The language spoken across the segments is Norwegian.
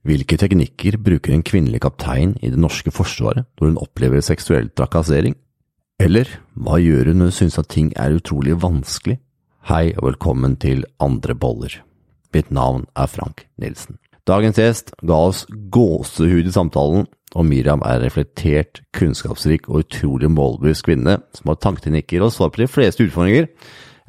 Hvilke teknikker bruker en kvinnelig kaptein i det norske forsvaret når hun opplever seksuell trakassering? Eller hva gjør hun når hun synes at ting er utrolig vanskelig? Hei og velkommen til Andre boller. Mitt navn er Frank Nilsen. Dagens gjest ga oss gåsehud i samtalen, og Miriam er en reflektert, kunnskapsrik og utrolig målbevisst kvinne som har tanketeknikker og svar på de fleste utfordringer.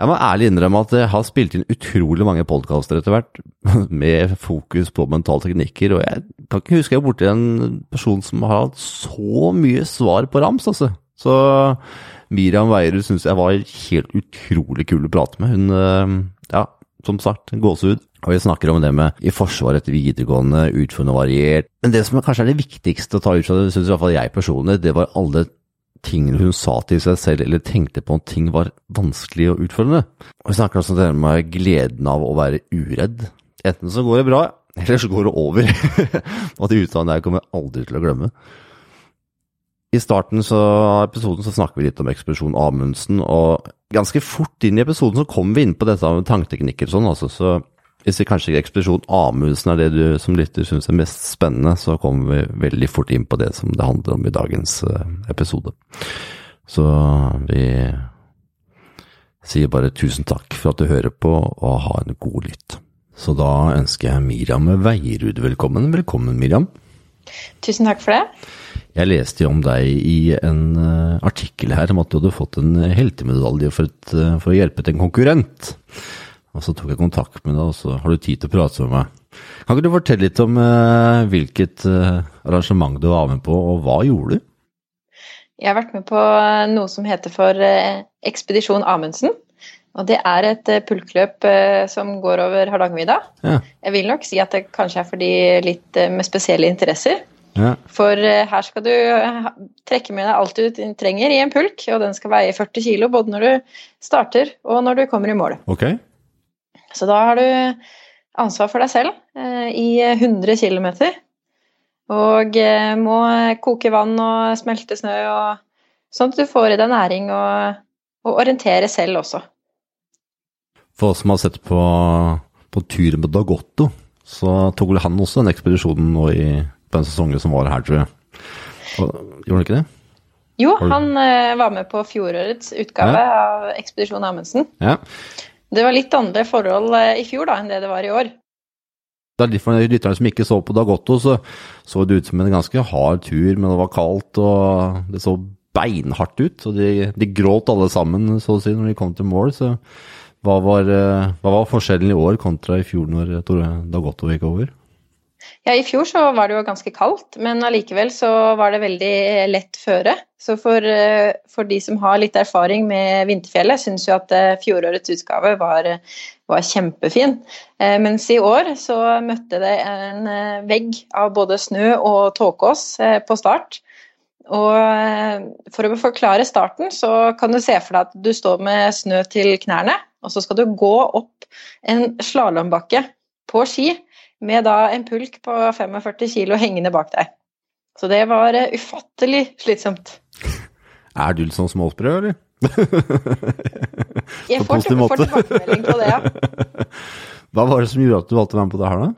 Jeg må ærlig innrømme at jeg har spilt inn utrolig mange podkaster etter hvert, med fokus på mentale teknikker, og jeg kan ikke huske jeg er borti en person som har hatt så mye svar på rams, altså. Så Miriam Weierud syns jeg var helt utrolig kul å prate med. Hun, eh, ja, som sagt, gåsehud. Og vi snakker om det med i Forsvaret etter videregående, utfordrende variert. Men det som kanskje er det viktigste å ta ut fra det, syns fall jeg personlig, det var alle tingene hun sa til seg selv eller tenkte på om ting var vanskelig og utfordrende. Og Vi snakker også om med gleden av å være uredd. Enten så går det bra, eller så går det over. og det utsagnet her kommer jeg aldri til å glemme. I starten av episoden så snakker vi litt om ekspedisjon Amundsen, og ganske fort inn i episoden så kommer vi inn på dette med tanketeknikker og sånn, altså. Så hvis vi kanskje ikke ekspedisjon Amundsen er det du som lytter syns er mest spennende, så kommer vi veldig fort inn på det som det handler om i dagens eh, episode. Så vi sier bare tusen takk for at du hører på, og ha en god lytt. Så da ønsker jeg Miriam Veierud velkommen. Velkommen, Miriam. Tusen takk for det. Jeg leste jo om deg i en uh, artikkel her om at du hadde fått en heltemedalje for, et, uh, for å hjelpe til en konkurrent. Og så tok jeg kontakt med deg, og så har du tid til å prate med meg. Kan ikke du fortelle litt om eh, hvilket eh, arrangement du var med på, og hva gjorde du? Jeg har vært med på noe som heter for eh, Ekspedisjon Amundsen. Og det er et pulkløp som går over Hardangervidda. Ja. Jeg vil nok si at det kanskje er for de litt med spesielle interesser. Ja. For her skal du trekke med deg alt du trenger i en pulk, og den skal veie 40 kg både når du starter og når du kommer i mål. Okay. Så da har du ansvar for deg selv eh, i 100 km. Og eh, må koke vann og smelte snø, og, sånn at du får i deg næring og, og orientere selv også. For oss som har sett på, på tur med Dagotto, så tok vel han også den ekspedisjonen nå i, på den sesongen som var her, tror jeg. Og, gjorde han ikke det? Jo, han uh, var med på fjorårets utgave ja. av Ekspedisjon Amundsen. Ja. Det var litt andre forhold eh, i fjor da, enn det det var i år. Det er litt for lytterne som ikke så på Dagotto, så så det ut som en ganske hard tur, men det var kaldt og det så beinhardt ut. Og de, de gråt alle sammen, så å si, når de kom til mål. Så hva var, eh, hva var forskjellen i år kontra i fjor når Dagotto gikk over? Ja, I fjor så var det jo ganske kaldt, men allikevel så var det veldig lett føre. Så for, eh, for de som har litt erfaring med vinterfjellet, syns jo at eh, fjorårets utgave var, var kjempefin. Eh, mens i år så møtte det en vegg av både snø og tåkeås på start. Og for å forklare starten, så kan du se for deg at du står med snø til knærne, og så skal du gå opp en slalåmbakke på ski med da en pulk på 45 kilo hengende bak deg. Så det var uh, ufattelig slitsomt. Er du litt sånn småsprø, eller? Jeg får, får tilbakemelding på det, ja. Hva var det som gjorde at du valgte å være med på det her, da?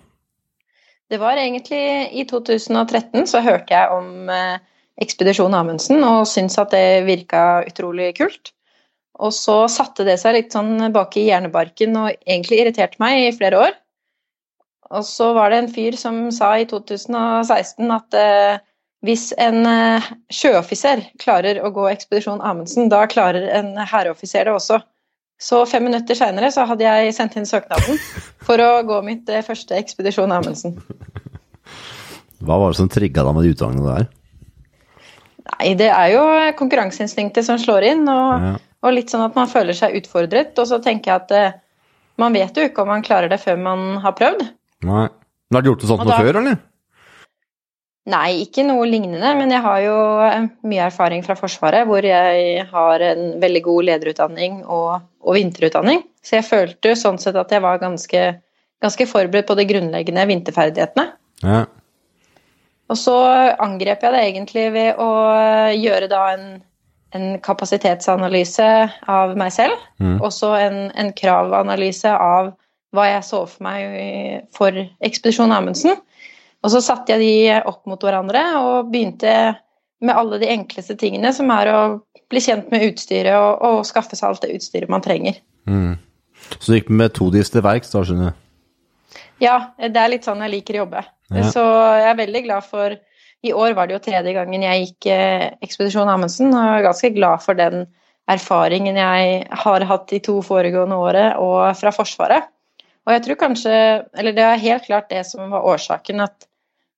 Det var egentlig i 2013 så hørte jeg om eh, Ekspedisjon Amundsen og syntes at det virka utrolig kult. Og så satte det seg litt sånn bak i hjernebarken og egentlig irriterte meg i flere år. Og så var det en fyr som sa i 2016 at eh, hvis en eh, sjøoffiser klarer å gå ekspedisjon Amundsen, da klarer en herreoffiser det også. Så fem minutter seinere så hadde jeg sendt inn søknaden for å gå mitt eh, første ekspedisjon Amundsen. Hva var det som trigga deg med de utsagnene der? Nei, det er jo konkurranseinstinktet som slår inn, og, ja. og, litt sånn at man føler seg utfordret. Og så tenker jeg at eh, man vet jo ikke om man klarer det før man har prøvd. Nei. Men Har du gjort det sånn noe før, eller? Nei, ikke noe lignende, men jeg har jo eh, mye erfaring fra Forsvaret, hvor jeg har en veldig god lederutdanning og, og vinterutdanning. Så jeg følte sånn sett at jeg var ganske, ganske forberedt på de grunnleggende vinterferdighetene. Ja. Og så angrep jeg det egentlig ved å gjøre da en, en kapasitetsanalyse av meg selv, mm. og så en, en kravanalyse av hva jeg så for meg for Ekspedisjon Amundsen. Og så satte jeg de opp mot hverandre og begynte med alle de enkleste tingene, som er å bli kjent med utstyret og, og skaffe seg alt det utstyret man trenger. Mm. Så du gikk metodisk til verks, da, skjønner du? Ja, det er litt sånn jeg liker å jobbe. Ja. Så jeg er veldig glad for I år var det jo tredje gangen jeg gikk eh, Ekspedisjon Amundsen, og jeg er ganske glad for den erfaringen jeg har hatt de to foregående året og fra Forsvaret. Og jeg tror kanskje Eller det er helt klart det som var årsaken at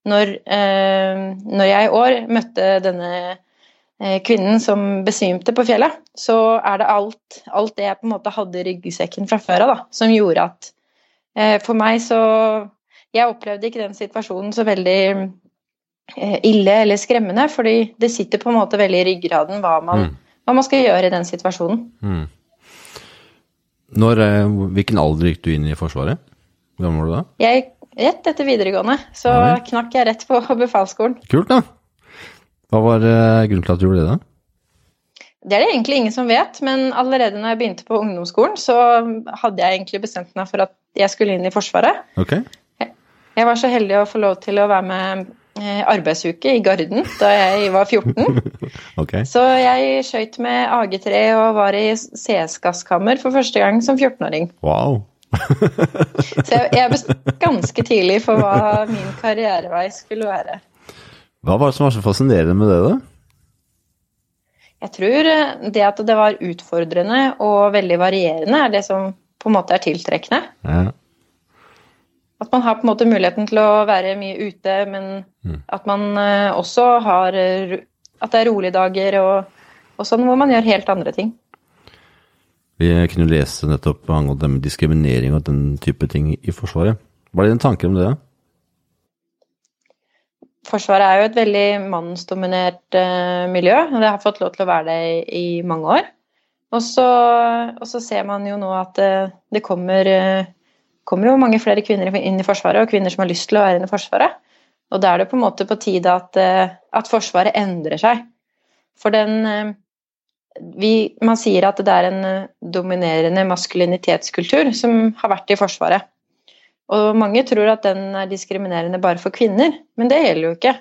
når, eh, når jeg i år møtte denne eh, kvinnen som besvimte på fjellet, så er det alt, alt det jeg på en måte hadde i ryggsekken fra før av, da, som gjorde at eh, For meg så Jeg opplevde ikke den situasjonen så veldig eh, ille eller skremmende, fordi det sitter på en måte veldig i ryggraden hva man, Mm. hva man skal gjøre i den situasjonen. Mm. Når, eh, hvilken alder gikk du inn i Forsvaret? Hvor gammel var du da? Jeg gikk rett etter videregående, så Ja knakk jeg rett på befalsskolen. Kult, da. Hva var eh, grunnen til at du gjorde det, da? Det er det egentlig ingen som vet, men allerede når jeg begynte på ungdomsskolen, så hadde jeg egentlig bestemt meg for at jeg skulle inn i Forsvaret. Ok. Jeg var så heldig å få lov til å være med arbeidsuke i Garden da jeg var 14. okay. Så jeg skøyt med AG3 og var i CS-gasskammer for første gang som 14-åring. Wow. Så jeg, jeg bestemte ganske tidlig for hva min karrierevei skulle være. Hva var det som var så fascinerende med det, da? Jeg tror eh, det at det var utfordrende og veldig varierende, er det som på en måte er tiltrekkende. Ja. At man har på en måte muligheten til å være mye ute, men Mm. at man eh, også har eh, At det er rolige dager og, og sånn, hvor man gjør helt andre ting. Vi kunne lese nettopp angående med diskriminering og den type ting i Forsvaret. Hva er dine tanker om det? Forsvaret er jo et veldig mannsdominert eh, miljø, og det har fått lov til å være det i, i mange år. Og så, og så ser man jo nå at eh, det kommer, eh, kommer jo mange flere kvinner inn i Forsvaret, og kvinner som har lyst til å være inne i Forsvaret. Og da er det på en måte på tide at, eh, at Forsvaret endrer seg. For den eh, vi, Man sier at det er en eh, dominerende maskulinitetskultur som har vært i Forsvaret. Og mange tror at den er diskriminerende bare for kvinner, men det gjelder jo ikke.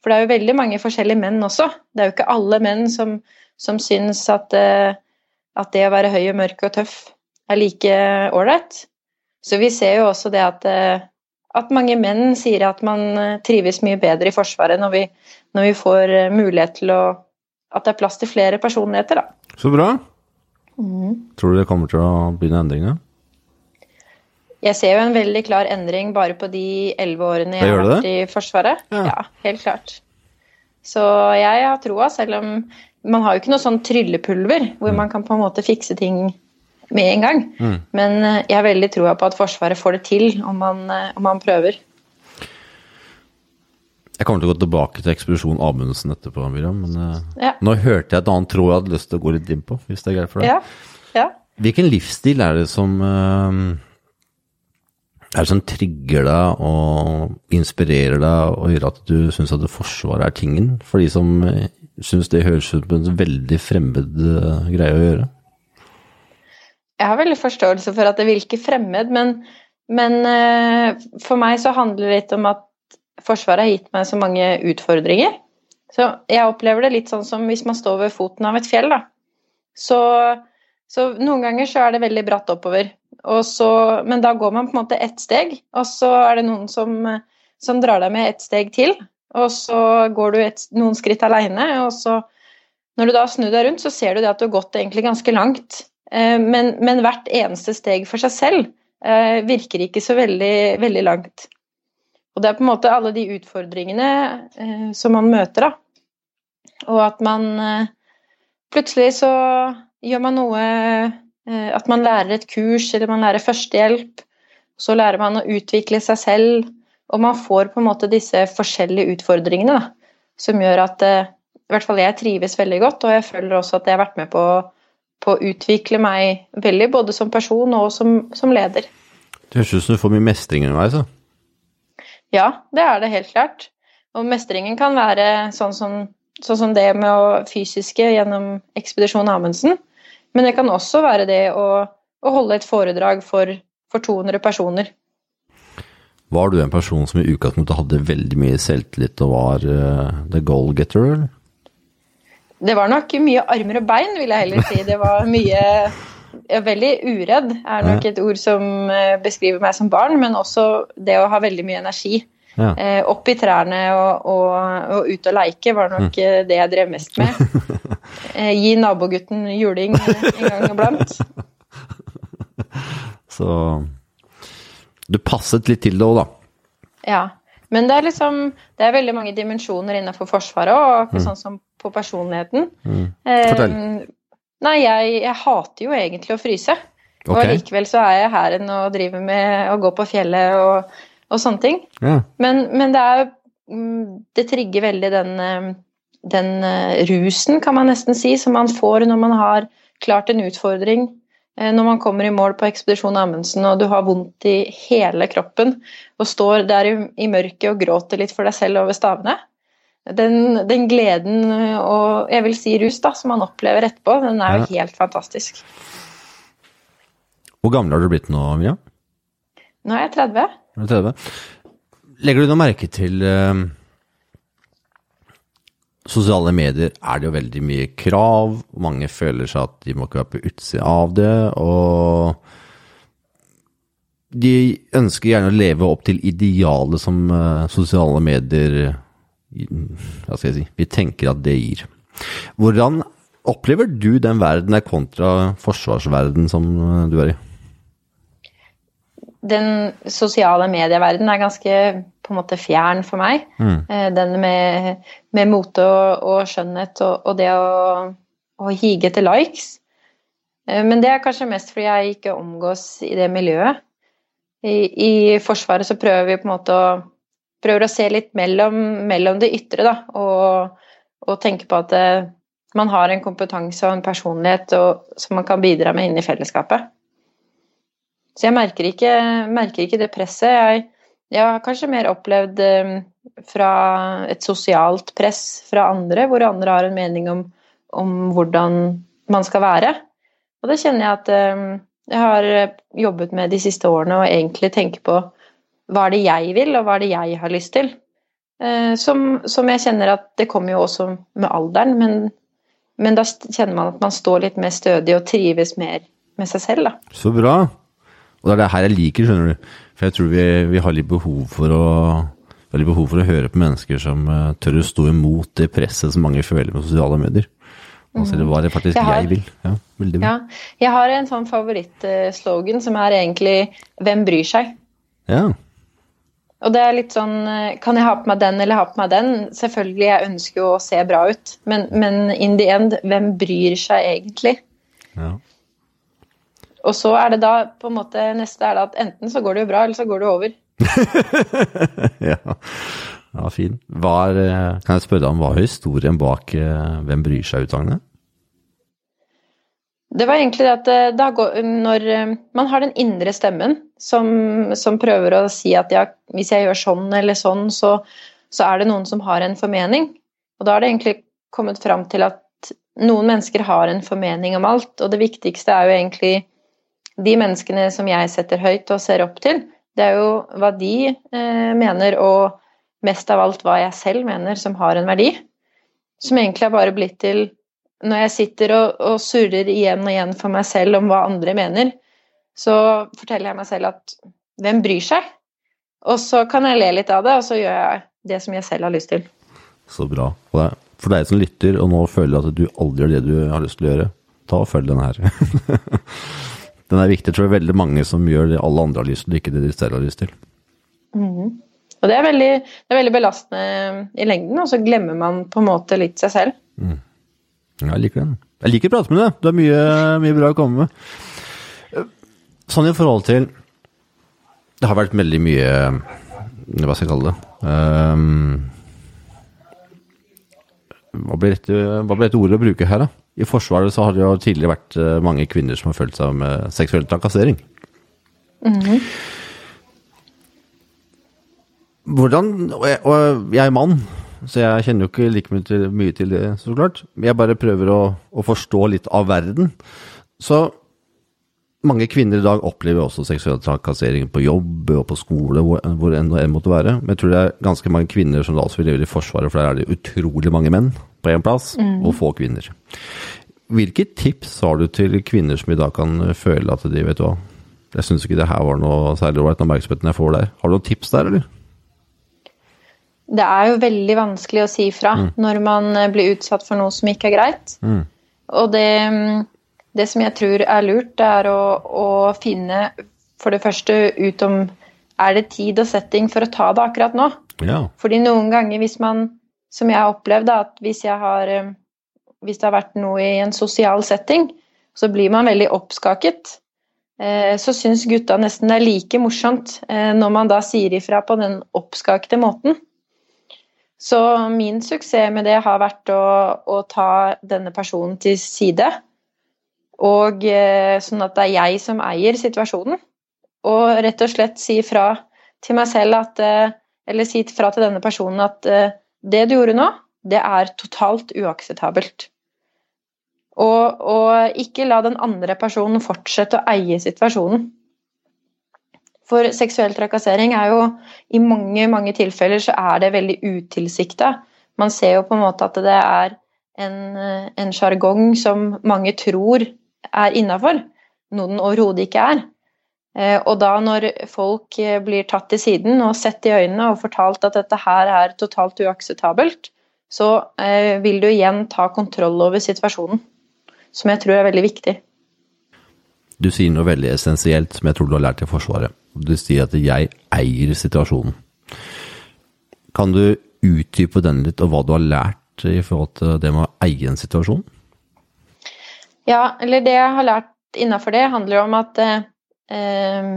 For det er jo veldig mange forskjellige menn også. Det er jo ikke alle menn som, som syns at, at det å være høy og mørk og tøff er like ålreit. Så vi ser jo også det at, eh, at mange menn sier at man eh, trives mye bedre i Forsvaret når vi, når vi får eh, mulighet til å At det er plass til flere personligheter, da. Så bra. Tror du det kommer til å begynne endringer? Jeg ser jo en veldig klar endring bare på de elleve årene jeg har vært i Forsvaret. Ja. Ja. helt klart. Så jeg har troa, selv om man har jo ikke noe sånn tryllepulver hvor man kan på en måte fikse ting med en gang. Mm. Men eh, jeg har veldig troa på at Forsvaret får det til om man, eh, om man prøver. Jeg kommer til å gå tilbake til ekspedisjon Amundsen etterpå, Miriam, men eh, Ja. nå hørte jeg et annet tråd jeg hadde lyst til å gå litt inn på, hvis det er greit for deg. Ja. ja. Hvilken livsstil er det som er det som trigger deg og inspirerer deg og gjør at du syns at Forsvaret er tingen, for de som syns det høres ut som en veldig fremmed greie å gjøre? Jeg har veldig forståelse for at det virker fremmed, men, men eh, for meg så handler det litt om at Forsvaret har gitt meg så mange utfordringer. Så jeg opplever det litt sånn som hvis man står ved foten av et fjell, da. Så, så noen ganger så er det veldig bratt oppover, så, men da går man på en måte ett steg, og så er det noen som, som drar deg med ett steg til, og så går du et, noen skritt aleine, og så når du da snur deg rundt, så ser du at du har gått egentlig ganske langt. Eh, Men, men hvert eneste steg for seg selv eh, virker ikke så veldig, veldig langt. Og det er på en måte alle de utfordringene eh, som man møter, da. Og at man Plutselig så gjør man noe At man lærer et kurs, eller man lærer førstehjelp. Så lærer man å utvikle seg selv, og man får på en måte disse forskjellige utfordringene, da. Som gjør at i hvert fall jeg trives veldig godt, og jeg føler også at jeg har vært med på på å utvikle meg veldig, både som person og som, som leder. Det høres ut som du får mye mestring underveis. da. Ja, det er det helt klart. Og mestringen kan være sånn som, sånn som det med å fysiske gjennom Ekspedisjon Amundsen. Men det kan også være det å, å holde et foredrag for, for 200 personer. Var du en person som i utgangspunktet hadde veldig mye selvtillit og var uh, the goal getter? Det var nok mye armer og bein, vil jeg heller si. Det var mye Veldig uredd er nok et ord som eh, beskriver meg som barn, men også det å ha veldig mye energi. Ja. Eh, opp i trærne og, og, og, ut og leike var nok mm. det jeg drev mest med. Eh, gi nabogutten juling en gang iblant. Så du passet litt til det òg, da? Ja. Men det er liksom Det er veldig mange dimensjoner innenfor Forsvaret og mm. sånn som på personligheten. Mm. Fortell. Eh, nei, jeg, jeg, hater jo egentlig å fryse. Okay. Og likevel så er jeg her enn og driver med å gå på fjellet og, og sånne ting. Ja. Men, men, det er mm, Det trigger veldig den, eh, den eh, rusen, kan man nesten si, som man får når man har klart en utfordring Eh, når man kommer i mål på Ekspedisjon Amundsen og du har vondt i hele kroppen og står der i, i mørket og gråter litt for deg selv over stavene. Den, den, gleden og jeg vil si rus da, som man opplever etterpå, den er jo ja. helt fantastisk. Hvor gammel har du blitt nå, Mia? Nå er jeg 30. Er 30. Legger du noe merke til uh sosiale medier er det jo veldig mye krav. Mange føler seg at de må ikke være på utsida av det. Og de ønsker gjerne å leve opp til idealet som uh, sosiale medier Hva skal jeg si Vi tenker at det gir. Hvordan opplever du den verden der kontra forsvarsverden som eh, du er i? Den sosiale medieverdenen er ganske på en måte fjern for meg. Mm. Eh, den med, med mote og, og skjønnhet og, og, det å, å hige etter likes. Eh, men det er kanskje mest fordi jeg ikke omgås i det miljøet. I, i Forsvaret så prøver vi på en måte å prøver å se litt mellom, mellom det ytre, da, og, og, tenke på at det, man har en kompetanse og en personlighet og, som man kan bidra med inn i fellesskapet. Så jeg merker ikke, merker ikke det presset. Jeg, jeg har kanskje mer opplevd um, fra et sosialt press fra andre, hvor andre har en mening om, om hvordan man skal være. Og det kjenner jeg at um, jeg har jobbet med de siste årene, og egentlig tenker på hva er det jeg vil, og hva er det jeg har lyst til. Uh, som, som, jeg kjenner at det kommer jo også med alderen, men, men, da kjenner man at man står litt mer stødig og trives mer med seg selv. Da. Så bra. Og det er det her jeg liker, skjønner du. For jeg tror vi, vi har litt behov for å veldig behov for å høre på mennesker som uh, tør å stå imot det presset som mange føler med sosiale medier. Altså, det var det faktisk jeg, har, jeg vil. Ja, vil. Ja, jeg har en sånn favorittslogan som er egentlig 'Hvem bryr seg?' Ja. Og det er litt sånn eh, Kan jeg ha på meg den eller ha på meg den? Selvfølgelig, jeg ønsker jo å se bra ut, men, men in the end, hvem bryr seg egentlig? Ja. Og så er det da på en måte neste er det at enten så går det jo bra, eller så går det over. ja. ja, fin. Er, eh, kan jeg spørre deg om hva er historien bak eh, Hvem bryr seg-utsagnet? Det var egentlig det at da går, når man har den indre stemmen som, som, prøver å si at ja, hvis jeg gjør sånn eller sånn, så, så er det noen som har en formening. Og da har det egentlig kommet fram til at noen mennesker har en formening om alt, og det viktigste er jo egentlig de menneskene som jeg setter høyt og ser opp til, det er jo hva de eh, mener, og mest av alt hva jeg selv mener som har en verdi. Som egentlig har bare blitt til når jeg sitter og, og surrer igjen og igjen for meg selv om hva andre mener, så forteller jeg meg selv at hvem bryr seg? Og så kan jeg le litt av det, og så gjør jeg det som jeg selv har lyst til. Så bra. For deg som lytter og nå føler at du aldri gjør det du har lyst til å gjøre, ta og følg den her. den er viktig. Jeg tror det er veldig mange som gjør det alle andre har lyst til, ikke det de selv har lyst til. Mm. Og det er, veldig, det er, veldig, belastende i lengden, og så glemmer man på en måte litt seg selv. Mm. Jeg liker den. Jeg liker å prate med deg. Du har mye, mye bra å komme med. Sånn i forhold til Det har vært veldig mye Hva skal jeg kalle det? Um, hva blir dette ordet å bruke her, da? I Forsvaret så har det jo tidligere vært eh, mange kvinner som har følt seg med seksuell trakassering. Mm -hmm. Hvordan og jeg, og jeg, er mann, så jeg kjenner jo ikke like mye til, mye til det, så klart. Jeg bare prøver å, å, forstå litt av verden. Så mange kvinner i dag opplever også seksuell trakassering på jobb og på skole, hvor, hvor enn det måtte være. Men jeg tror det er ganske mange kvinner som da også vil leve i Forsvaret, for der er det utrolig mange menn på én plass, mm. og få kvinner. Hvilke tips har du til kvinner som i dag kan føle at de, vet du hva, jeg syns ikke det her var noe særlig ålreit, oppmerksomheten jeg får der. Har du noen tips der, eller? Det er jo veldig vanskelig å si fra mm. når man blir utsatt for noe som ikke er greit. Mm. Og det det som jeg tror er lurt, det er å, å, finne for det første ut om er det tid og setting for å ta det akkurat nå. Ja. Fordi noen ganger hvis man, som jeg har opplevd, at hvis, jeg har, eh, hvis det har vært noe i en sosial setting, så blir man veldig oppskaket. Eh, så syns gutta nesten det er like morsomt eh, når man da sier ifra på den oppskakte måten. Så min suksess med det har vært å, å ta denne personen til side og eh, sånn at det er jeg som eier situasjonen. Og rett og slett si fra til meg selv at eh, Eller si fra til denne personen at eh, det du gjorde nå, det er totalt uakseptabelt. Og, og ikke la den andre personen fortsette å eie situasjonen. For seksuell trakassering er jo I mange mange tilfeller så er det veldig utilsikta. Man ser jo på en måte at det er en sjargong som mange tror er innafor, noe den overhodet ikke er. Eh, og da når folk eh, blir tatt til siden og sett i øynene og fortalt at dette her er totalt uakseptabelt, så eh, vil du igjen ta kontroll over situasjonen. Som jeg tror er veldig viktig. Du sier noe veldig essensielt som jeg tror du har lært i Forsvaret. Du sier at 'jeg eier situasjonen'. Kan du utdype den litt, og hva du har lært i forhold til det med å eie en situasjon? Ja, eller det jeg har lært innafor det, handler om at eh,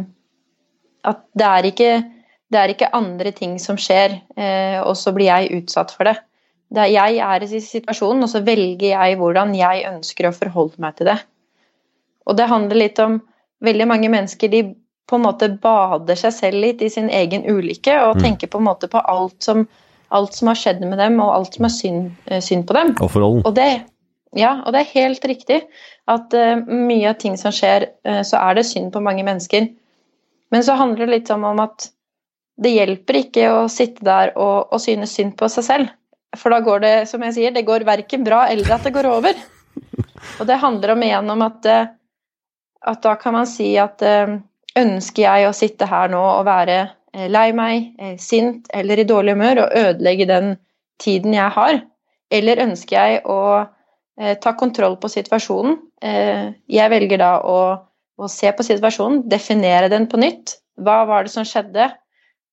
at det er, ikke, det er ikke andre ting som skjer, eh, og så blir jeg utsatt for det. det er, jeg er i situasjonen, og så velger jeg hvordan jeg ønsker å forholde meg til det. Og det handler litt om Veldig mange mennesker de på en måte bader seg selv litt i sin egen ulykke og mm. tenker på en måte på alt som, alt som har skjedd med dem, og alt som er synd, eh, synd på dem. Og. Og det, ja, og det er helt riktig at uh, mye av ting som skjer, uh, så er det synd på mange mennesker. Men så handler det litt om, om at det hjelper ikke å sitte der og, og, synes synd på seg selv. For da går det, som jeg sier, det går verken bra eller at det går over. Og det handler om igjen om at, uh, at da kan man si at ønsker jeg å sitte her nå og være lei meg, sint eller i dårlig humør og ødelegge den tiden jeg har, eller ønsker jeg å ta kontroll på situasjonen. Eh, jeg velger da å, å, se på situasjonen, definere den på nytt. Hva var det som skjedde?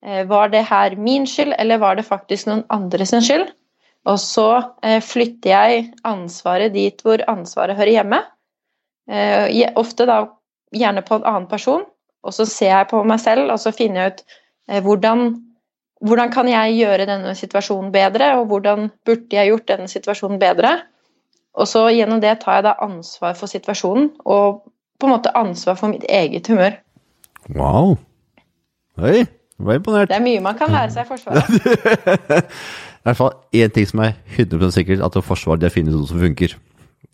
Eh, var det her min skyld, eller var det faktisk noen andres skyld? Og så flytter jeg ansvaret dit hvor ansvaret hører hjemme. Ofte da gjerne på en annen person. Og så ser jeg på meg selv, og så finner jeg ut hvordan, hvordan kan jeg gjøre denne situasjonen bedre, og hvordan burde jeg gjort denne situasjonen bedre? Og så gjennom det tar jeg da ansvar for situasjonen, og på en måte ansvar for mitt eget humør. Wow. Oi, var imponert. Det er mye man kan lære seg i Forsvaret. I hvert fall én ting som er 100 sikkert, at Forsvaret det finnes noe som funker.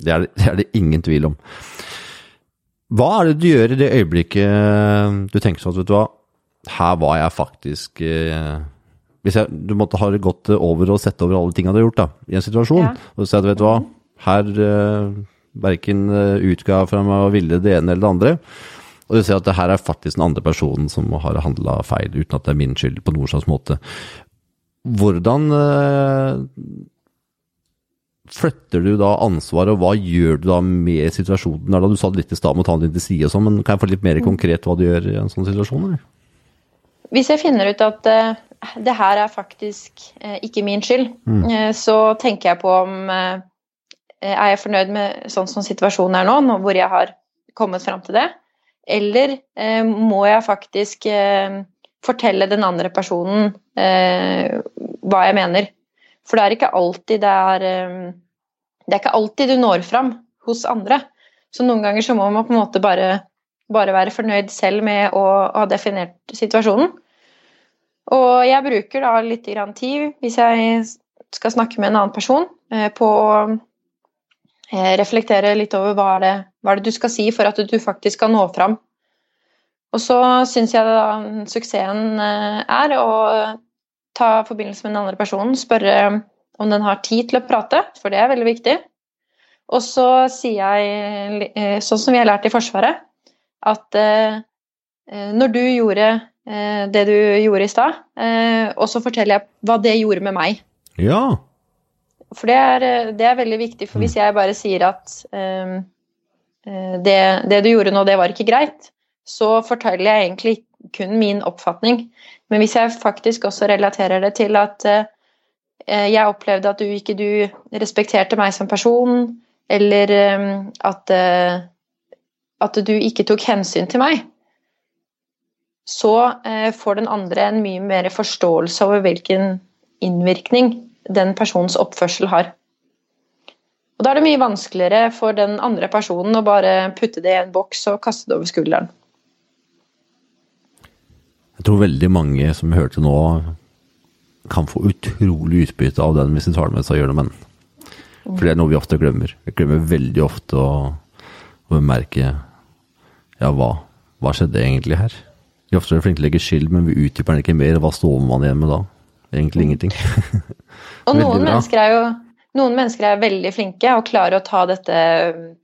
Det er, det er, det ingen tvil om. Hva er det du gjør i det øyeblikket du tenker sånn at vet du hva, her var jeg faktisk eh, Hvis jeg, du måtte ha gått over og sett over alle tingene du har gjort da, i en situasjon, ja. og sier at vet du hva, her uh, verken uh, utga fra meg og ville det ene eller det andre. Og du ser at det her er faktisk den andre personen som har handla feil, uten at det er min skyld på noen slags måte. Hvordan uh, flytter du da ansvaret, og hva gjør du da med situasjonen? Da du sa det litt i stad om å ta den til side og sånn, men kan jeg få litt mer mm. konkret hva du gjør i en sånn situasjon? Eller? Hvis jeg finner ut at uh, det her er faktisk uh, ikke min skyld, mm. så tenker jeg på om Eh, er jeg fornøyd med sånn som situasjonen er nå, hvor jeg har kommet fram til det? Eller eh, må jeg faktisk eh, fortelle den andre personen eh, hva jeg mener? For det er ikke alltid det er eh, Det er ikke alltid du når fram hos andre. Så noen ganger så må man på en måte bare, bare være fornøyd selv med å ha definert situasjonen. Og jeg bruker da litt tid hvis jeg skal snakke med en annen person, eh, på eh, reflektere litt over hva er, det, hva er det du skal si for at du faktisk skal nå fram. Og så syns jeg da suksessen eh, er å ta forbindelse med den andre personen, spørre om den har tid til å prate, for det er veldig viktig. Og så sier jeg, eh, sånn som vi har lært i Forsvaret, at når du gjorde det du gjorde i stad, og så forteller jeg hva det gjorde med meg. Ja. For det er, det er, veldig viktig, for hvis jeg bare sier at um, det, det, du gjorde nå, det var ikke greit, så forteller jeg egentlig kun min oppfatning. Men hvis jeg faktisk også relaterer det til at uh, jeg opplevde at du ikke du respekterte meg som person, eller um, at, uh, at du ikke tok hensyn til meg, så uh, får den andre en mye mer forståelse over hvilken innvirkning den personens oppførsel har. Og Da er det mye vanskeligere for den andre personen å bare putte det i en boks og kaste det over skulderen. Jeg tror veldig mange som hørte nå, kan få utrolig utbytte av den hvis de tar det med seg og gjør med den. For det er noe vi ofte glemmer. Vi glemmer veldig ofte å, å bemerke ja, hva, hva skjedde egentlig her? Vi ofte er flinke til å legge skyld, men vi utdyper den ikke mer. Hva står man igjen med da? Egentlig ingenting. og noen mennesker, er jo, noen mennesker er veldig flinke og klarer å ta dette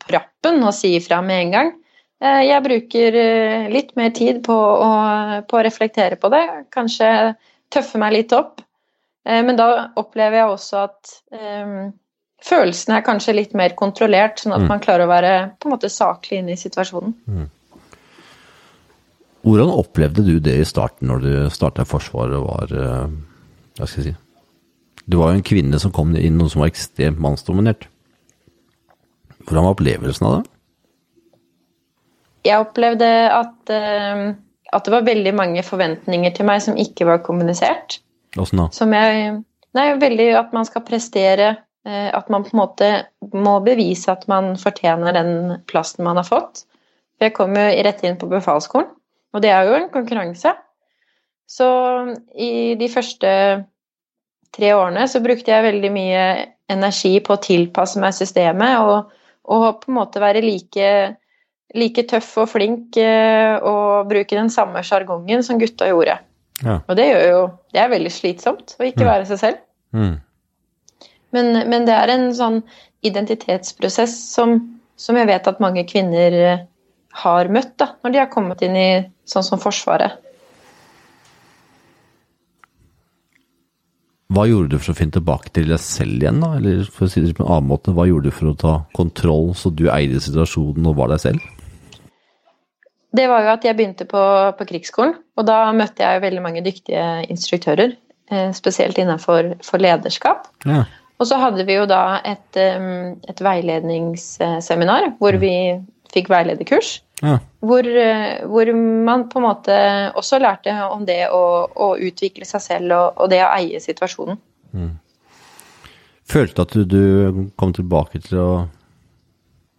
på rappen og si ifra med en gang. Eh, jeg bruker eh, litt mer tid på å, på å reflektere på det, kanskje tøffe meg litt opp. Eh, men da opplever jeg også at um, følelsene er kanskje litt mer kontrollert, sånn at mm. man klarer å være på en måte saklig inne i situasjonen. Mm. Hvordan opplevde du det i starten, når du starta i Forsvaret og var hva skal jeg si Det var jo en kvinne som kom inn noe som var ekstremt mannsdominert. Hvordan var opplevelsen av det? Jeg opplevde at, uh, at det var veldig mange forventninger til meg som ikke var kommunisert. Åssen da? Som jeg Nei, veldig at man skal prestere. Uh, at man på en måte må bevise at man fortjener den plassen man har fått. For jeg kom jo rett inn på befalsskolen, og det er jo en konkurranse. Så i de første tre årene så brukte jeg veldig mye energi på å tilpasse meg systemet og, og på en måte være like, like tøff og flink eh, og bruke den samme sjargongen som gutta gjorde. Ja. Og det gjør jo Det er veldig slitsomt å ikke mm. være seg selv. Mm. Men, men, det er en sånn identitetsprosess som, som, jeg vet at mange kvinner eh, har møtt da, når de har kommet inn i sånn som Forsvaret. Hva gjorde du for å finne tilbake til deg selv igjen, da? Eller for å si det på en annen måte, hva gjorde du for å ta kontroll, så du eide situasjonen og var deg selv? Det var jo at jeg begynte på, på krigsskolen, og da møtte jeg veldig mange dyktige instruktører. Eh, spesielt innenfor lederskap. Ja. Og så hadde vi jo da et, et veiledningsseminar hvor mm. vi fikk veilederkurs. Ja. Hvor, eh, hvor, man på en måte også lærte om det å, å utvikle seg selv og, og, det å eie situasjonen. Mm. Følte at du, du, kom tilbake til å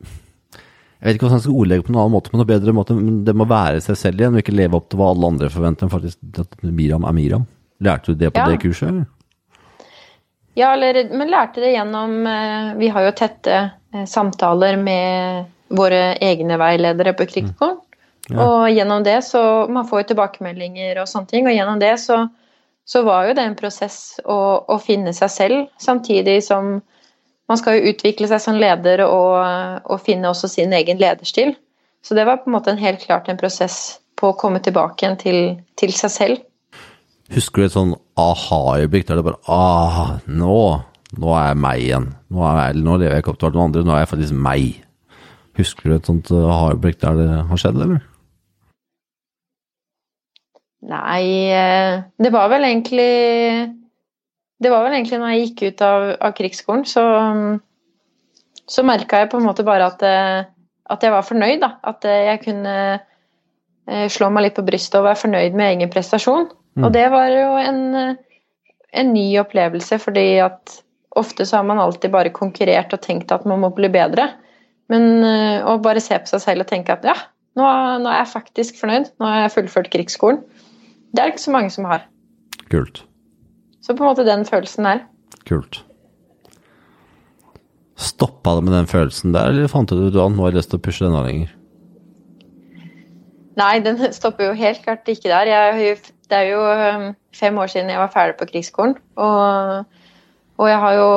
Jeg vet ikke hvordan jeg skal ordlegge på en annen måte, men en bedre måte. Men det må være seg selv igjen, og ikke leve opp til hva alle andre forventer. faktisk at Miram er Miram. Lærte du det på ja. det kurset? eller? Ja, eller, men lærte det gjennom eh, Vi har jo tette eh, samtaler med våre egne veiledere på Krigsskolen. Mm. Ja. Og gjennom det så Man får jo tilbakemeldinger og sånne ting, og gjennom det så, så var jo det en prosess å, å, finne seg selv, samtidig som man skal jo utvikle seg som leder og, og, finne også sin egen lederstil. Så det var på en måte en helt klart en prosess på å komme tilbake igjen til, til seg selv. Husker du et sånn aha-øyeblikk der det bare ah, nå, nå er jeg meg igjen. Nå, er jeg, nå lever jeg ikke opp til alle andre, nå er jeg faktisk meg. Husker du et sånt aha-øyeblikk der det har skjedd, eller? Nei, eh, det var vel egentlig Det var vel egentlig når jeg gikk ut av, av krigsskolen, så, så merka jeg på en måte bare at, eh, at jeg var fornøyd. Da. At eh, jeg kunne slå meg litt på brystet og være fornøyd med egen prestasjon. Mm. Og det var jo en, en ny opplevelse, fordi at ofte så har man alltid bare konkurrert og tenkt at man må bli bedre. Men eh, å bare se på seg selv og tenke at ja, nå, nå, er jeg faktisk fornøyd, nå har jeg fullført krigsskolen, det er det ikke så mange som har. Kult. Så på en måte den følelsen der. Kult. Stoppa det med den følelsen der, eller fant du ut at nå har jeg lyst til å pushe denne lenger? Nei, den stopper jo helt klart ikke der. Jeg, det er jo um, fem år siden jeg var ferdig på krigsskolen. Og, og jeg har jo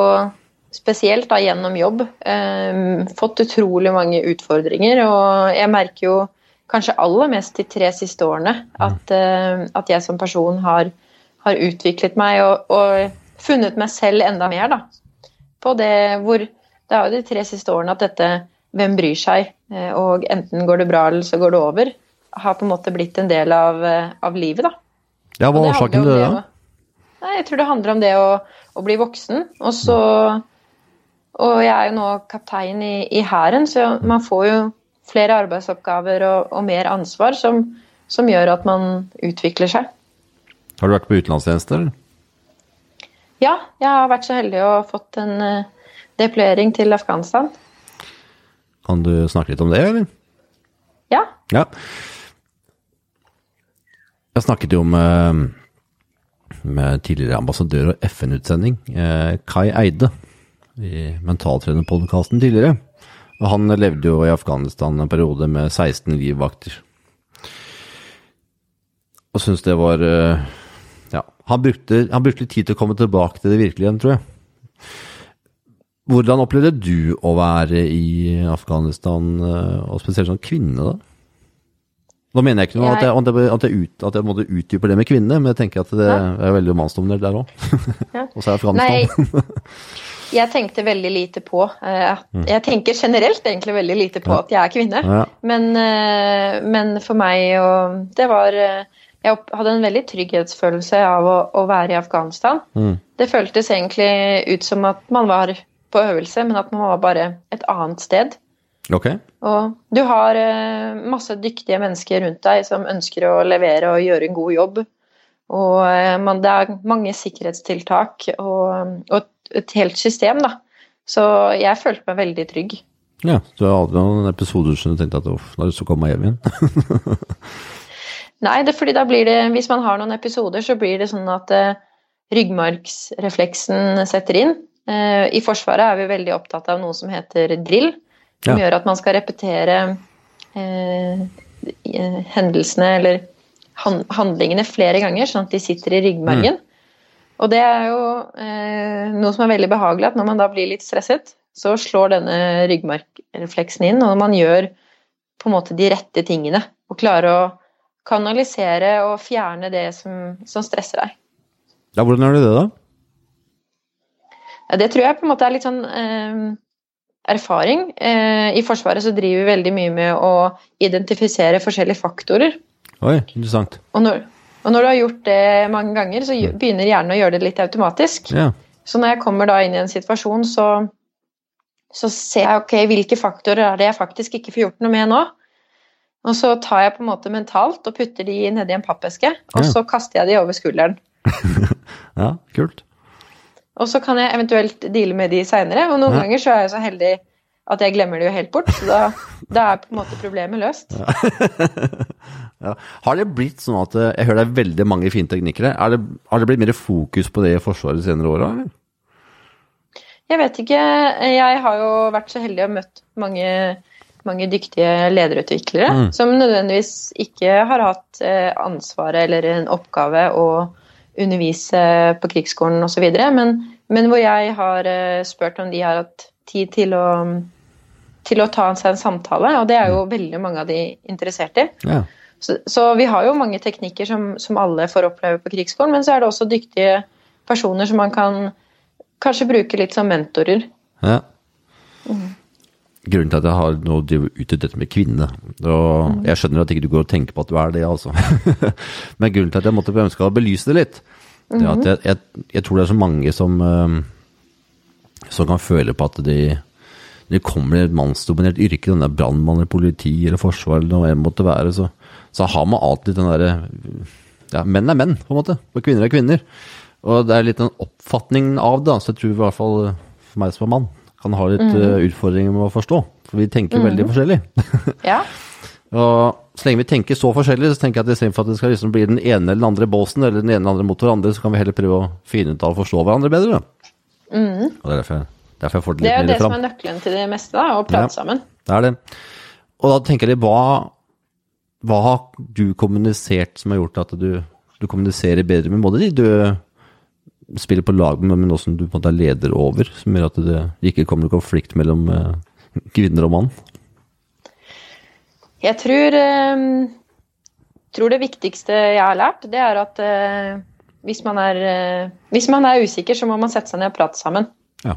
spesielt da gjennom jobb eh, fått utrolig mange utfordringer. Og jeg merker jo kanskje aller mest de tre siste årene at, eh, at jeg som person har, har utviklet meg og, og, funnet meg selv enda mer. da. På det hvor Det er jo de tre siste årene at dette hvem bryr seg, eh, og enten går det bra eller så går det over, har på en måte blitt en del av, eh, av livet. da. Ja, Hva er årsaken til det? da? Nei, jeg tror det handler om det å, å bli voksen. Og så Og jeg er jo nå kaptein i Hæren, så man får jo flere arbeidsoppgaver og, og mer ansvar som, som, gjør at man utvikler seg. Har du vært på utenlandstjeneste, eller? Ja, jeg har vært så heldig å fått en uh, deployering til Afghanistan. Kan du snakke litt om det, eller? Ja. ja. Jeg snakket jo med, med tidligere ambassadør og FN-utsending, eh, Kai Eide, i Mentaltrenerpodkasten tidligere. Og han levde jo i Afghanistan en periode med 16 livvakter. Og syntes det var eh, Ja, han brukte, han brukte litt tid til å komme tilbake til det virkelige, tror jeg. Hvordan opplevde du å være i Afghanistan, eh, og spesielt som kvinne, da? Nå mener jeg ikke noe jeg... At, jeg, at, jeg, at, jeg ut, at, jeg, måtte utdype det med kvinne, men jeg tenker at det ja. er veldig mannsdominert der òg. Ja. og så er Afghanistan. Jeg tenkte veldig lite på uh, Jeg tenker generelt egentlig veldig lite på ja. at jeg er kvinne. Men, uh, men, for meg og Det var uh, Jeg hadde en veldig trygghetsfølelse av å, å være i Afghanistan. Mm. Det føltes egentlig ut som at man var på øvelse, men at man var bare et annet sted. Okay. Og du har eh, masse dyktige mennesker rundt deg som ønsker å levere og gjøre en god jobb. Og eh, man, det er mange sikkerhetstiltak og, og, et helt system, da. Så jeg følte meg veldig trygg. Ja, du aldri noen episoder som du tenkte at uff, da har du lyst til å komme meg hjem igjen? Nei, det er fordi da blir det Hvis man har noen episoder, så blir det sånn at uh, ryggmargsrefleksen setter inn. Uh, I Forsvaret er vi veldig opptatt av noe som heter drill som ja. gjør at man skal repetere eh, hendelsene eller handlingene flere ganger, sånn at de sitter i ryggmargen. Mm. Og det er jo eh, noe som er veldig behagelig, at når man da blir litt stresset, så slår denne ryggmargrefleksen inn, og man gjør på en måte de rette tingene. Og klarer å kanalisere og fjerne det som, som stresser deg. Ja, hvordan gjør du det, da? Ja, det tror jeg på en måte er litt sånn eh, erfaring. Eh, I Forsvaret så driver vi veldig mye med å identifisere forskjellige faktorer. Oi, interessant. Og når, og når du har gjort det mange ganger, så begynner hjernen å gjøre det litt automatisk. Ja. Så når jeg kommer da inn i en situasjon, så, så ser jeg ok, hvilke faktorer er det jeg faktisk ikke får gjort noe med nå. Og så tar jeg på en måte mentalt og putter de nedi en pappeske, og ja. så kaster jeg de over skulderen. ja, kult. Og så kan jeg eventuelt deale med de seinere. Og noen ja. ganger så er jeg så heldig at jeg glemmer det jo helt bort. Så da, da er på en måte problemet løst. Ja. Har det blitt sånn at Jeg hører det er veldig mange fine teknikere. Det, har det blitt mer fokus på det i Forsvaret de senere åra, eller? Jeg vet ikke. Jeg har jo vært så heldig og møtt mange, mange dyktige lederutviklere mm. som nødvendigvis ikke har hatt eh, ansvaret eller en oppgave å undervise på krigsskolen osv. Men, men hvor jeg har eh, spurt om de har hatt tid til å, til å ta seg en samtale, og det er jo veldig mange av de interessert i. Ja. Så, så, vi har jo mange teknikker som, som, alle får oppleve på krigsskolen, men så er det også dyktige personer som man kan kanskje bruke litt som mentorer. Ja. Mm grunnen til at jeg har nå ute dette med kvinne. Og mm. jeg skjønner at ikke du går og tenker på at du er det, altså. Men grunnen til at jeg måtte ønske å belyse det litt, det er at mm-hmm. jeg, jeg, jeg tror det er så mange som, som kan føle på at de når det kommer i et mannsdominert yrke, den der brannmann eller politi eller forsvar eller noe det måtte være, så, så har man alltid den derre ja, menn er menn, på en måte. Og kvinner er kvinner. Og det er litt den oppfatningen av det, så jeg tror i hvert fall for meg som er mann, kan ha litt mm. utfordringer med å forstå. For vi tenker mm. veldig forskjellig. ja. Og så lenge vi tenker så forskjellig, så tenker jeg at istedenfor at det skal liksom bli den ene eller den andre båsen, eller den ene eller den andre mot hverandre, så kan vi heller prøve å finne ut av å forstå hverandre bedre. Mm. Og det er derfor Derfor jeg får det Det litt er jo mer det som er nøkkelen til det meste, da, å prate Ja. sammen. Det er det. Og da tenker jeg hva, hva har du kommunisert som har gjort at du, du kommuniserer bedre med både de du spiller på lag med, men også som du på en måte er leder over, som gjør at det ikke kommer noen konflikt mellom eh, kvinner og mann? Jeg tror, eh, tror det viktigste jeg har lært, det er at eh, hvis, man er, eh, hvis man er usikker, så må man sette seg ned og prate sammen. Ja.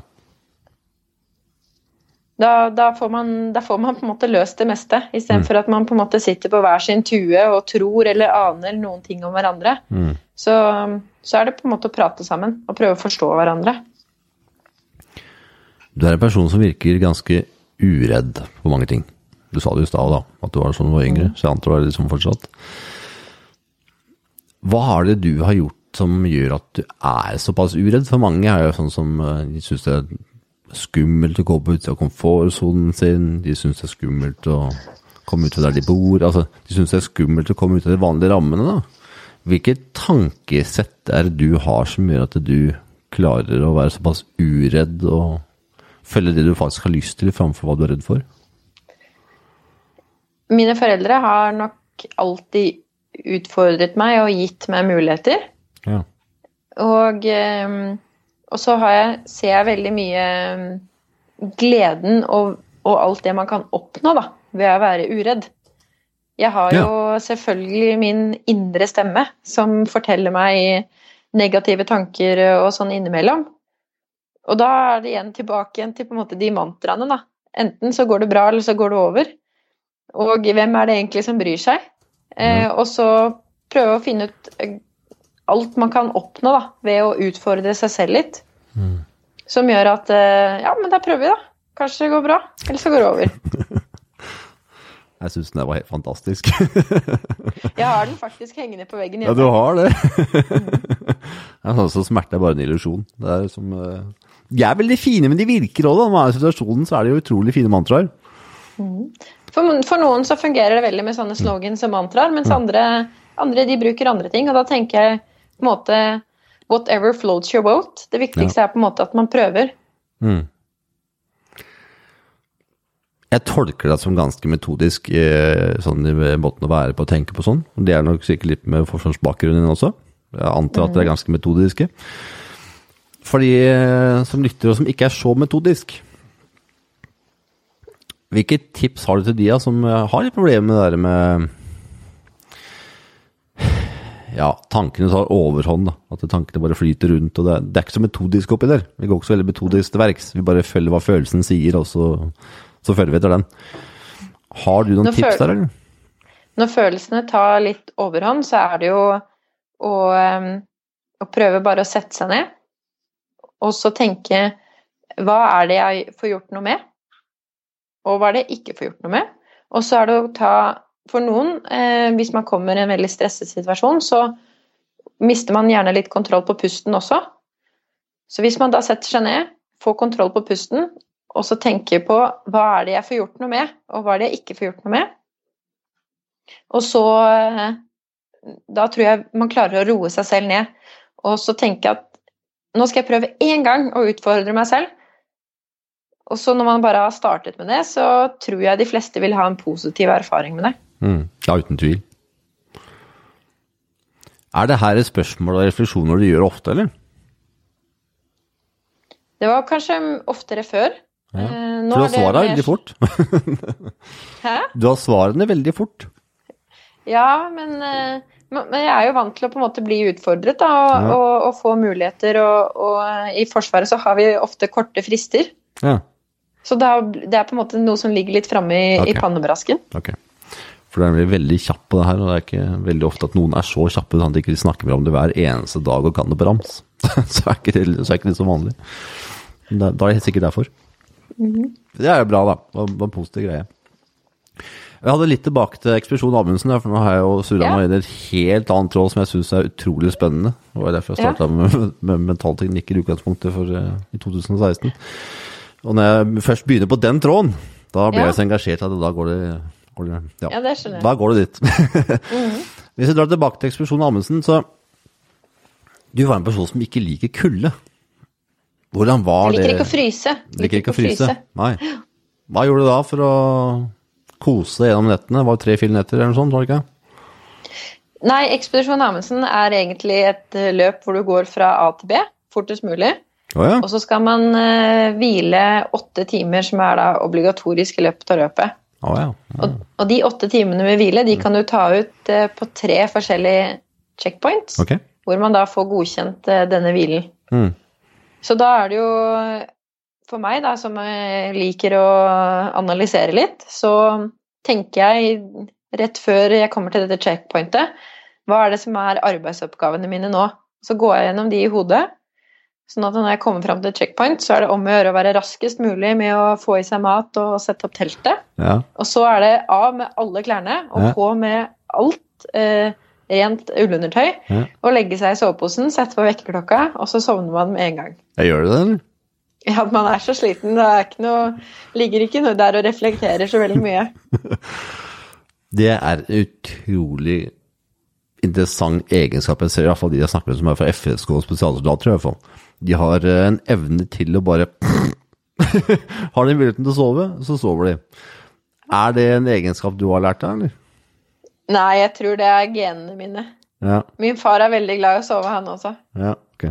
Da, da, får man, da får man på en måte løst det meste, istedenfor for at man på en måte sitter på hver sin tue og tror eller aner noen ting om hverandre. Mm. Så, så er det på en måte å prate sammen og prøve å forstå hverandre. Du er en person som virker ganske uredd på mange ting. Du sa det i stad, da, at du var sånn du var yngre, så jeg antar du er liksom fortsatt. Hva har det du har gjort som gjør at du er såpass uredd? For mange er jo sånn som eh, de syns det er skummelt å gå på utsida av komfortsonen sin, de syns det er skummelt å komme ut fra der de bor, altså de syns det er skummelt å komme ut av de vanlige rammene, da. Hvilket tankesett er det du har som gjør at du klarer å være såpass uredd og følge det du faktisk har lyst til, framfor hva du er redd for? Mine foreldre har nok alltid utfordret meg og gitt meg muligheter. Ja. Og, eh, og så har jeg, ser jeg veldig mye eh, gleden og, og alt det man kan oppnå da, ved å være uredd. Jeg har jo selvfølgelig min indre stemme som forteller meg negative tanker og sånn innimellom. Og da er det igjen tilbake igjen til på en måte de mantraene. da. Enten så går det bra, eller så går det over. Og hvem er det egentlig som bryr seg? Eh, og så prøve å finne ut eh, alt man kan oppnå da, ved å utfordre seg selv litt. Mm. Som gjør at eh, Ja, men da prøver vi, da. Kanskje det går bra, eller så går det over. Jeg syns den var helt fantastisk. Jeg har den faktisk hengende på veggen ja, du har det. sånn som smerte er bare en illusjon. Det er som eh, De er veldig fine, men de virker òg, da. Når man er i situasjonen, så er det jo utrolig fine mantraer. For, for noen så fungerer det veldig med sånne slogans og mantraer, mens andre, andre de bruker andre ting. Og da tenker jeg på en måte Whatever floats your boat. Det viktigste er på en måte at man prøver. Mm. Jeg tolker deg som ganske metodisk eh, sånn i måten å være på og tenke på sånn. Det er nok sikkert litt med forsvarsbakgrunnen din også. Jeg antar at dere er ganske metodiske. For de eh, som lytter og som ikke er så metodisk, hvilke tips har du til de som eh, har litt problemer med det der med ja, tankene tar overhånd, da. At tankene bare flyter rundt. og Det, det er ikke så metodisk oppi der. Vi går ikke så veldig metodisk til verks. Vi bare følger hva følelsen sier, og så, så følger vi etter den. Har du noen når tips der, eller? Når følelsene tar litt overhånd, så er det jo å, å prøve bare å sette seg ned, og så tenke hva er det jeg får gjort noe med, og hva er det jeg ikke får gjort noe med. Og så er det å ta For noen, eh, hvis man kommer i en veldig stresset situasjon, så mister man gjerne litt kontroll på pusten også. Så hvis man da setter seg ned, får kontroll på pusten, og så tenker på hva er det jeg får gjort noe med, og hva er det jeg ikke får gjort noe med, og så eh, Da tror jeg man klarer å roe seg selv ned. Og så tenke at nå skal jeg prøve én gang å utfordre meg selv. Og så når man bare har startet med det, så tror jeg de fleste vil ha en positiv erfaring med det. Mm. Ja, uten tvil. Er det her et spørsmål og refleksjoner du gjør ofte, eller? Det var kanskje oftere før. Ja. Eh, nå For du har svarene mer- veldig fort. Hæ? Du har svarene veldig fort. Ja, men, eh, men jeg er jo vant til å på en måte bli utfordret da, og, Ja. og, og få muligheter. Og, og i Forsvaret så har vi ofte korte frister. Ja, Så det er, det er på en måte noe som ligger litt framme i, i pannebrasken. ok. For du blir veldig kjapp på det her, og det er ikke veldig ofte at noen er så kjappe sånn at de ikke snakker mer om det hver eneste dag og kan det på rams. så er ikke det, så er ikke det så vanlig. Da, da er det helt sikkert derfor. Det er jo bra, da. Det var- en positiv greie. Jeg hadde litt tilbake til Ekspedisjon Amundsen, for nå har jeg jo surra Ja. meg inn i et helt annet tråd som jeg syns er utrolig spennende. Det var derfor jeg Ja. med, med mentalteknikk i utgangspunktet for, eh, i 2016. Og når jeg først begynner på den tråden, da blir Ja. jeg så engasjert at da går det, går det ja. Ja, det skjønner jeg. Da går det dit. Hvis jeg drar tilbake til ekspedisjonen Amundsen, så Du var en person som ikke liker kulde. Hvordan var Jeg det? liker ikke å fryse. Liker ikke å fryse? Nei. Hva gjorde du da for å kose gjennom nettene? Det var tre-fire netter eller noe sånt, var det ikke? Nei, Ekspedisjon Amundsen er egentlig et eh, løp hvor du går fra A til B fortest mulig. Oh, ja. Og så skal man eh, hvile åtte timer, som er da obligatorisk i løpet av løpet. Å ja. Og, og de åtte timene med hvile de kan du ta ut eh, på tre forskjellige checkpoints, okay. hvor man da får godkjent eh, denne hvilen. Mm. Så da er det jo For meg, da, som eh, liker å analysere litt, så tenker jeg rett før jeg kommer til dette checkpointet, hva er det som er arbeidsoppgavene mine nå? Så går jeg gjennom de i hodet. Sånn at når jeg kommer fram til checkpoint, så er det om å gjøre å være raskest mulig med å få i seg mat og sette opp teltet. Ja. Og så er det av med alle klærne og Ja. på med alt eh, rent ullundertøy. Ja. Og legge seg i soveposen, sette på vekkerklokka, og så sovner man med en gang. Jeg gjør det, eller? Ja, man er så sliten. Det er ikke noe, ligger ikke noe der og reflekterer så veldig mye. Det er en utrolig interessant egenskap. Jeg ser i hvert fall de jeg snakker med som er fra FSK og spesialsoldater, i hvert fall. De har eh, en evne til å bare Har de muligheten til å sove, så sover de. Er det en egenskap du har lært deg, eller? Nei, jeg tror det er genene mine. Ja, Min far er veldig glad i å sove, han også. ja, ok.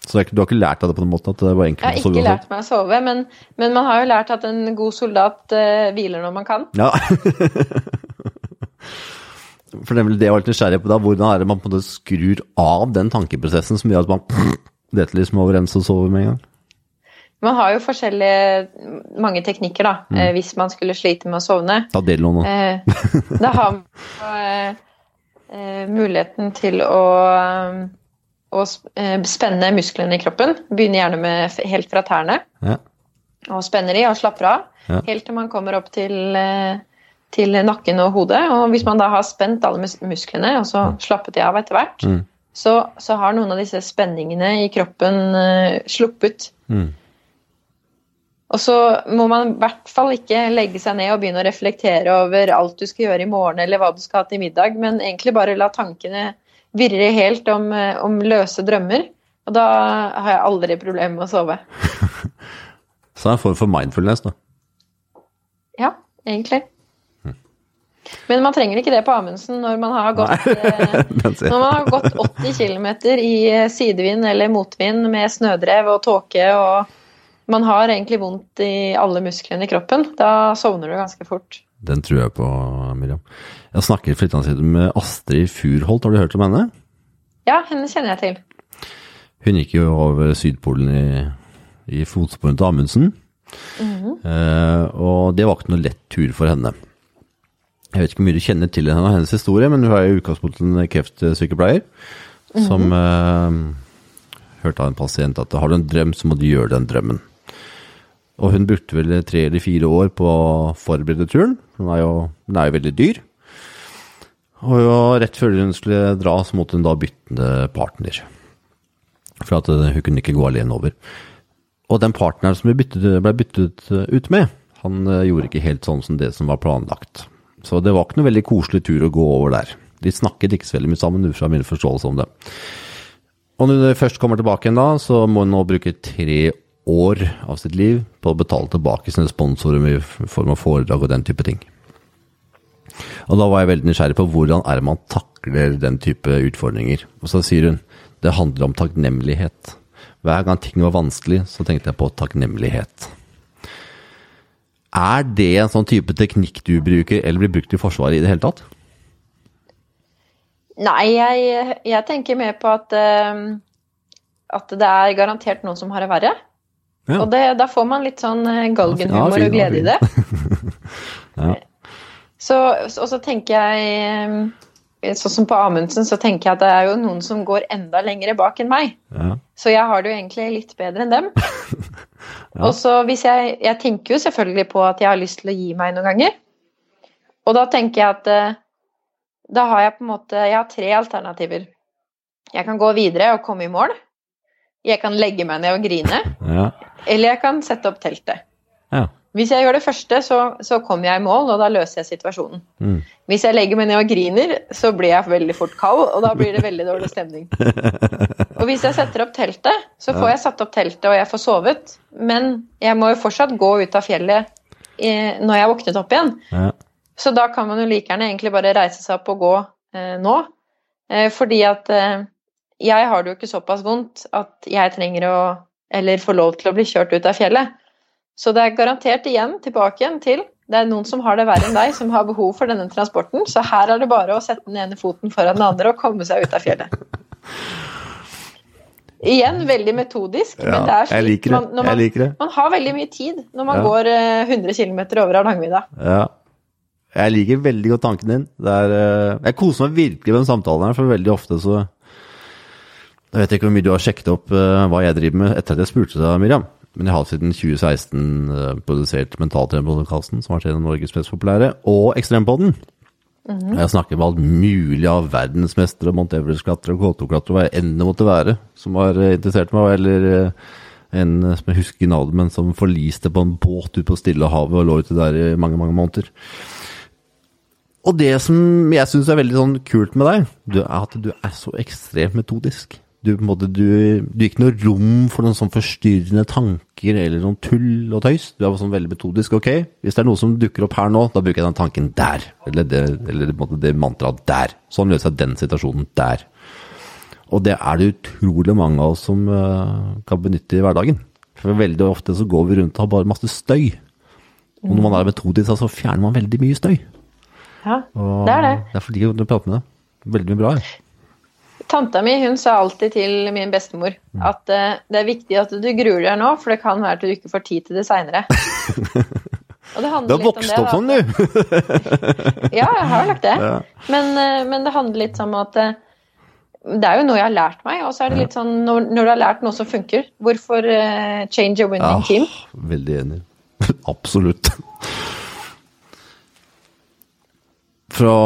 Så du har ikke lært deg det på den måten at det var Jeg enkelt har å sove ikke lært meg å sove, men, men man har jo lært at en god soldat uh, hviler når man kan. Ja. For det vel det jeg var litt nysgjerrig på da. Hvordan er det man på en måte skrur av den tankeprosessen som gjør at man detter liksom overens og sover med en gang? Man har jo forskjellige mange teknikker, da, Mm. eh, hvis man skulle slite med å sovne. Ta del nå. Eh, da har man eh, eh, muligheten til å, å sp- spenne musklene i kroppen. Begynner gjerne med helt fra tærne. Ja. Og spenner i og slapper av. Ja. Helt til man kommer opp til, til nakken og hodet. Og hvis man da har spent alle mus musklene, og så slappet de av etter hvert, Mm. Så, så har noen av disse spenningene i kroppen uh, sluppet. Mm. Og så må man i hvert fall ikke legge seg ned og begynne å reflektere over alt du skal gjøre i morgen, eller hva du skal ha til middag, men egentlig bare la tankene virre helt om, eh, om løse drømmer. Og da har jeg aldri problemer med å sove. Så det er en form for mindfulness, da. Ja, egentlig. Men man trenger ikke det på Amundsen når man har gått, eh, når man har gått 80 km i eh, sidevind eller motvind med snødrev og tåke og man har egentlig vondt i alle musklene i kroppen. Da sovner du ganske fort. Den tror jeg på, Miriam. Jeg snakker siden med Astrid Furholt, har du hørt om henne? Ja, henne kjenner jeg til. Hun gikk jo over Sydpolen i, i fotsporene til Amundsen. eh, og det var ikke noe lett tur for henne. Jeg vet ikke hvor mye du kjenner til henne og hennes historie, men hun er i utgangspunktet en kreftsykepleier som eh, hørte av en pasient at har du en drøm, så må du gjøre den drømmen. Og hun brukte vel tre eller fire år på å forberede turen. Hun er jo, hun er jo veldig dyr. Og jo, rett før hun skulle dra, så måtte hun da bytte partner. For at eh, hun kunne ikke gå alene over. Og den partneren som ble byttet, ble byttet ut med, han eh, gjorde ikke helt sånn som det som var planlagt. Så det var ikke noe veldig koselig tur å gå over der. De snakket ikke så veldig mye sammen, ut fra min forståelse om det. Og når hun først kommer tilbake igjen da, så må hun nå bruke tre år av sitt liv på å betale tilbake sine sponsorer i form av foredrag og den type ting. Og da var jeg veldig nysgjerrig på hvordan er man takler den type utfordringer. Og så sier hun det handler om takknemlighet. Hver gang ting var vanskelig, så tenkte jeg på takknemlighet. Er det en sånn type teknikk du bruker, eller blir brukt i Forsvaret i det hele tatt? Nei, jeg, jeg tenker mer på at, uh, at det er garantert noen som har det verre. Ja. Og det, da får man litt sånn eh, galgenhumor Ja, og glede i det. Ja. Så, og så tenker jeg eh, Sånn som på Amundsen, så tenker jeg at det er jo noen som går enda lengre bak enn meg. Ja. Så jeg har det jo egentlig litt bedre enn dem. Og så hvis jeg Jeg tenker jo selvfølgelig på at jeg har lyst til å gi meg noen ganger. Og da tenker jeg at eh, da har jeg på en måte Jeg har tre alternativer. Jeg kan gå videre og komme i mål. Jeg kan legge meg ned og grine. Ja. Eller jeg kan sette opp teltet. ja. Hvis jeg gjør det første, så, så kommer jeg i mål, og da løser jeg situasjonen. Mm. Hvis jeg legger meg ned og griner, så blir jeg veldig fort kald, og da blir det veldig dårlig stemning. Og hvis jeg setter opp teltet, så får jeg satt opp teltet og jeg får sovet. Men jeg må jo fortsatt gå ut av fjellet i, når jeg våknet opp igjen. Ja. Så da kan man jo like gjerne egentlig bare reise seg opp og gå eh, nå. Eh, fordi at eh, jeg har det jo ikke såpass vondt at jeg trenger å Eller får lov til å bli kjørt ut av fjellet. Så det er garantert igjen tilbake igjen til det er noen som har det verre enn deg, som har behov for denne transporten. Så her er det bare å sette den ene foten foran den andre og komme seg ut av fjellet. Igjen veldig metodisk, men det er slik det. man, man, man har veldig mye tid når man Ja. går eh, 100 km over Hardangervidda. Ja. Jeg liker veldig godt tanken din. Er, eh, jeg koser meg virkelig med den samtalen her, for veldig ofte så Jeg vet ikke hvor mye du har sjekket opp eh, hva jeg driver med etter at jeg spurte deg, Miriam. Men jeg har siden 2016 uh, produsert Mentaltrenerpodkasten, som har vært en av Norges mest populære, og Ekstrempodden. Jeg snakker med alt mulig av verdensmestere, Mount Everest-klatrere, K2-klatrere, hva enn det måtte være, som har eh, interessert meg, eller eh, en eh, som jeg husker navnet, men som forliste på en båt ute på Stillehavet og lå ute der i mange, mange måneder. Og det som jeg syns er veldig sånn kult med deg, er at du er så ekstremt metodisk. Du, på en måte, du, du gir ikke noe rom for noen sånn forstyrrende tanker eller noen tull og tøys. Du er sånn veldig metodisk. Ok, hvis det er noe som dukker opp her nå, da bruker jeg den tanken der. Eller det, eller det mantraet der. Sånn løser jeg den situasjonen der. Og det er det utrolig mange av oss som uh, kan benytte i hverdagen. For veldig ofte så går vi rundt og har bare masse støy. Og når man er metodisk, så fjerner man veldig mye støy. Ja, Og det er det. Det er fordi du prater med deg. Veldig mye bra. jeg. Tanta mi hun sa alltid til min bestemor Mm. at uh, det er viktig at du gruer deg nå, for det kan være at du ikke får tid til det seinere. Og det Du har vokst opp sånn, du! Ja, jeg har lagt det. Ja. Men, uh, men det handler litt om at uh, det er jo noe jeg har lært meg, og så er det litt sånn når, når du har lært noe som funker, hvorfor uh, change a winning ja, team? veldig enig. Absolutt. Fra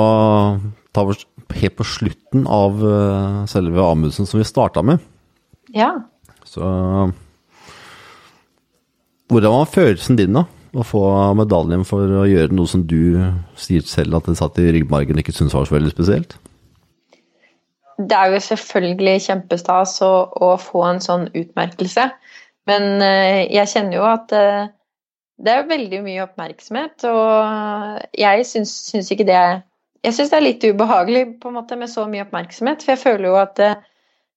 ta oss helt på slutten av eh, selve Amundsen som vi starta med, Ja. så Hvordan var følelsen din, da? Å få medaljen for å gjøre noe som du sier selv at det satt i ryggmargen og ikke syntes var så veldig spesielt? Det er jo selvfølgelig kjempestas å, å få en sånn utmerkelse, men eh, jeg kjenner jo at eh, det er veldig mye oppmerksomhet, og jeg syns, syns ikke det Jeg syns det er litt ubehagelig på en måte med så mye oppmerksomhet, for jeg føler jo at eh,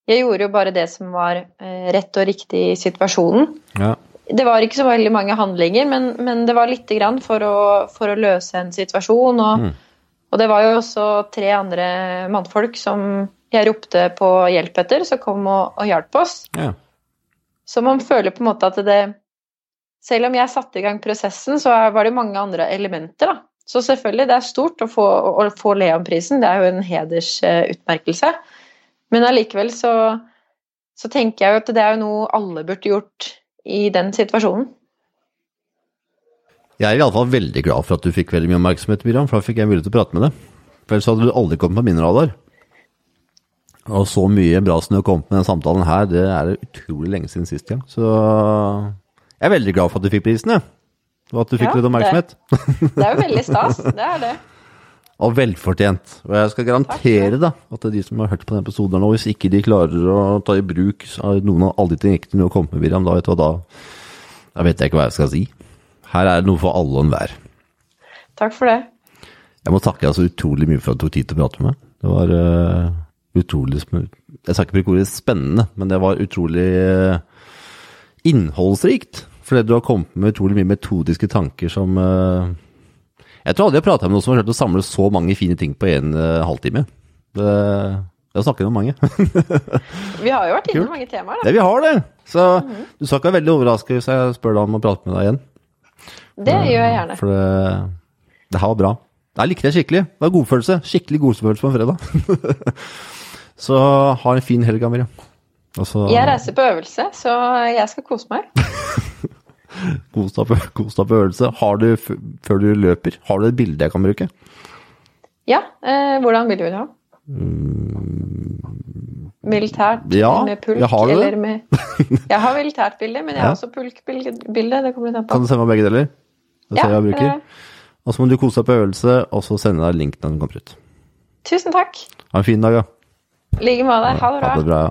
jeg gjorde jo bare det som var eh, rett og riktig i situasjonen. Ja. Det var ikke så veldig mange handlinger, men, men det var lite grann for å, for å løse en situasjon. Og, Mm. og det var jo også tre andre mannfolk som jeg ropte på hjelp etter, som kom og, og hjalp oss. ja. Så man føler på en måte at det Selv om jeg satte i gang prosessen, så var det mange andre elementer, da. Så selvfølgelig, det er stort å få, å få Leon-prisen. Det er jo en hedersutmerkelse. Men allikevel så, så tenker jeg jo at det er jo noe alle burde gjort i den situasjonen. Jeg er iallfall veldig glad for at du fikk veldig mye oppmerksomhet, Miriam, for da fikk jeg mulighet til å prate med deg. For ellers hadde du aldri kommet på min radar. Og så mye bra som du har kommet med den samtalen her, det er utrolig lenge siden sist gang. Så jeg er veldig glad for at du fikk prisen, jeg. Og at du fikk Ja, litt oppmerksomhet. Det er jo veldig stas. Det er det. Og velfortjent. Og jeg skal garantere da, at de som har hørt på denne episoden nå, hvis ikke de klarer å ta i bruk noen av alle de tingene du har kommet med, Miriam, da vet du hva da Da vet jeg ikke hva jeg skal si. Her er det noe for alle og enhver. Takk for det. Jeg må takke deg så utrolig mye for at du tok tid til å prate med meg. Det var uh, utrolig Jeg skal ikke bruke ordet spennende, men det var utrolig uh, innholdsrikt. Fordi du har kommet med utrolig mye metodiske tanker som eh, Jeg tror aldri jeg har prata med noen som har klart å samle så mange fine ting på en eh, halvtime. Det, det å snakke med mange. Vi har jo vært innom i mange temaer, da. Ja, vi har, det! Så du skal ikke være veldig overrasket hvis jeg spør deg om å prate med deg igjen. Det gjør jeg gjerne. For det, det her var bra. Jeg likte det skikkelig. Det var godfølelse. Skikkelig godfølelse på en fredag. så ha en fin helg, Miriam. Og så Jeg reiser på øvelse, så jeg skal kose meg. kos deg på, kos deg på øvelse. Har du, før du løper, har du et bilde jeg kan bruke? Ja, eh, hvordan vil du ha? Militært Ja, med pulk, jeg har det. eller med Jeg har militært bilde, men jeg har Ja. også pulkbilde. Det kommer litt an på. Kan du sende meg begge deler? Det ser ja, jeg bruker. gjøre. Og så må du kose deg på øvelse, og så sende deg link når den kommer ut. Tusen takk. Ha en fin dag, da. I like måte. Ha det bra. Ha det bra. ja.